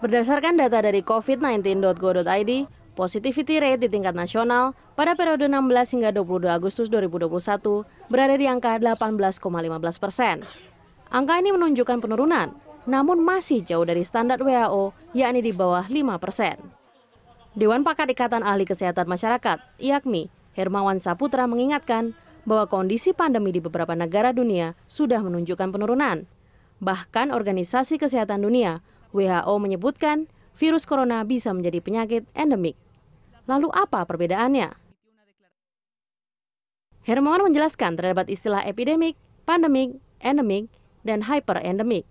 Berdasarkan data dari covid19.go.id, positivity rate di tingkat nasional pada periode 16 hingga 22 Agustus 2021 berada di angka 18,15 persen. Angka ini menunjukkan penurunan, namun masih jauh dari standar WHO, yakni di bawah 5 persen. Dewan Pakar Ikatan Ahli Kesehatan Masyarakat, IAKMI, Hermawan Saputra mengingatkan bahwa kondisi pandemi di beberapa negara dunia sudah menunjukkan penurunan. Bahkan Organisasi Kesehatan Dunia WHO menyebutkan virus corona bisa menjadi penyakit endemik. Lalu apa perbedaannya? Hermawan menjelaskan terdapat istilah epidemik, pandemik, endemik, dan hyperendemik.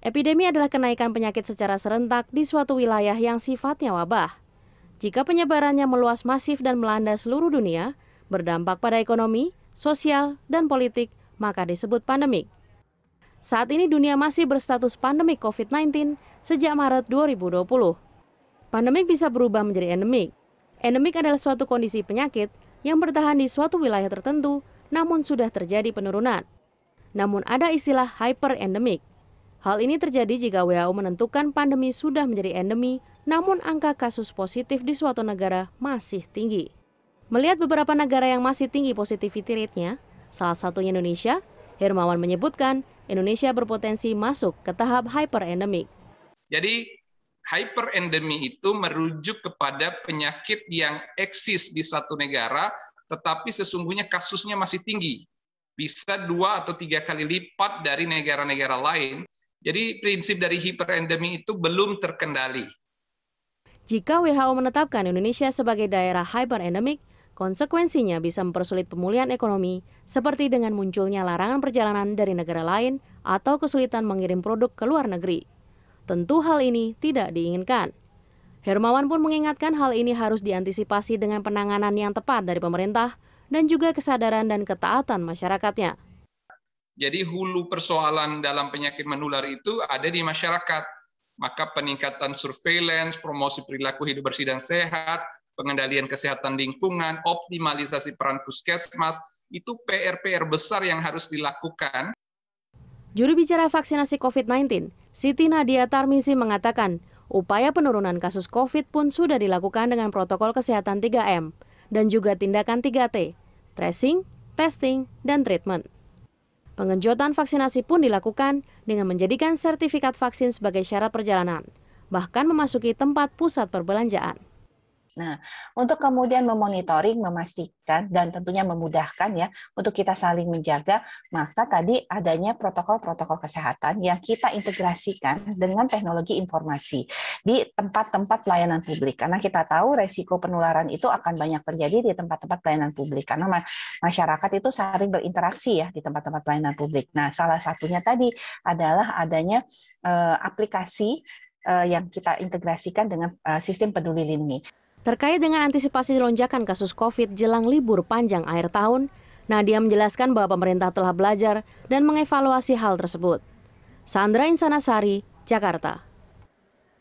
Epidemi adalah kenaikan penyakit secara serentak di suatu wilayah yang sifatnya wabah. Jika penyebarannya meluas masif dan melanda seluruh dunia, berdampak pada ekonomi, sosial, dan politik, maka disebut pandemik. Saat ini dunia masih berstatus pandemik COVID-19 sejak Maret 2020. Pandemik bisa berubah menjadi endemik. Endemik adalah suatu kondisi penyakit yang bertahan di suatu wilayah tertentu namun sudah terjadi penurunan. Namun ada istilah hyperendemik. Hal ini terjadi jika WHO menentukan pandemi sudah menjadi endemi, namun angka kasus positif di suatu negara masih tinggi. Melihat beberapa negara yang masih tinggi positivity rate-nya, salah satunya Indonesia, Hermawan menyebutkan Indonesia berpotensi masuk ke tahap hyperendemik. Jadi hyperendemi itu merujuk kepada penyakit yang eksis di satu negara, tetapi sesungguhnya kasusnya masih tinggi. Bisa dua atau tiga kali lipat dari negara-negara lain. Jadi prinsip dari hyperendemi itu belum terkendali. Jika WHO menetapkan Indonesia sebagai daerah hyperendemik, Konsekuensinya bisa mempersulit pemulihan ekonomi, seperti dengan munculnya larangan perjalanan dari negara lain atau kesulitan mengirim produk ke luar negeri. Tentu hal ini tidak diinginkan. Hermawan pun mengingatkan hal ini harus diantisipasi dengan penanganan yang tepat dari pemerintah dan juga kesadaran dan ketaatan masyarakatnya. Jadi hulu persoalan dalam penyakit menular itu ada di masyarakat. Maka peningkatan surveillance, promosi perilaku hidup bersih dan sehat, pengendalian kesehatan lingkungan, optimalisasi peran puskesmas, itu PR-PR besar yang harus dilakukan. Juru bicara vaksinasi COVID-19, Siti Nadia Tarmisi mengatakan, upaya penurunan kasus COVID pun sudah dilakukan dengan protokol kesehatan 3M dan juga tindakan 3T, tracing, testing, dan treatment. Pengenjotan vaksinasi pun dilakukan dengan menjadikan sertifikat vaksin sebagai syarat perjalanan, bahkan memasuki tempat pusat perbelanjaan. Nah, untuk kemudian memonitoring, memastikan, dan tentunya memudahkan ya untuk kita saling menjaga, maka tadi adanya protokol-protokol kesehatan yang kita integrasikan dengan teknologi informasi di tempat-tempat pelayanan publik. Karena kita tahu resiko penularan itu akan banyak terjadi di tempat-tempat pelayanan publik. Karena masyarakat itu sering berinteraksi ya di tempat-tempat pelayanan publik. Nah, salah satunya tadi adalah adanya eh, aplikasi eh, yang kita integrasikan dengan eh, sistem peduli lindungi. Terkait dengan antisipasi lonjakan kasus COVID jelang libur panjang akhir tahun, Nadia menjelaskan bahwa pemerintah telah belajar dan mengevaluasi hal tersebut. Sandra Insanasari, Jakarta.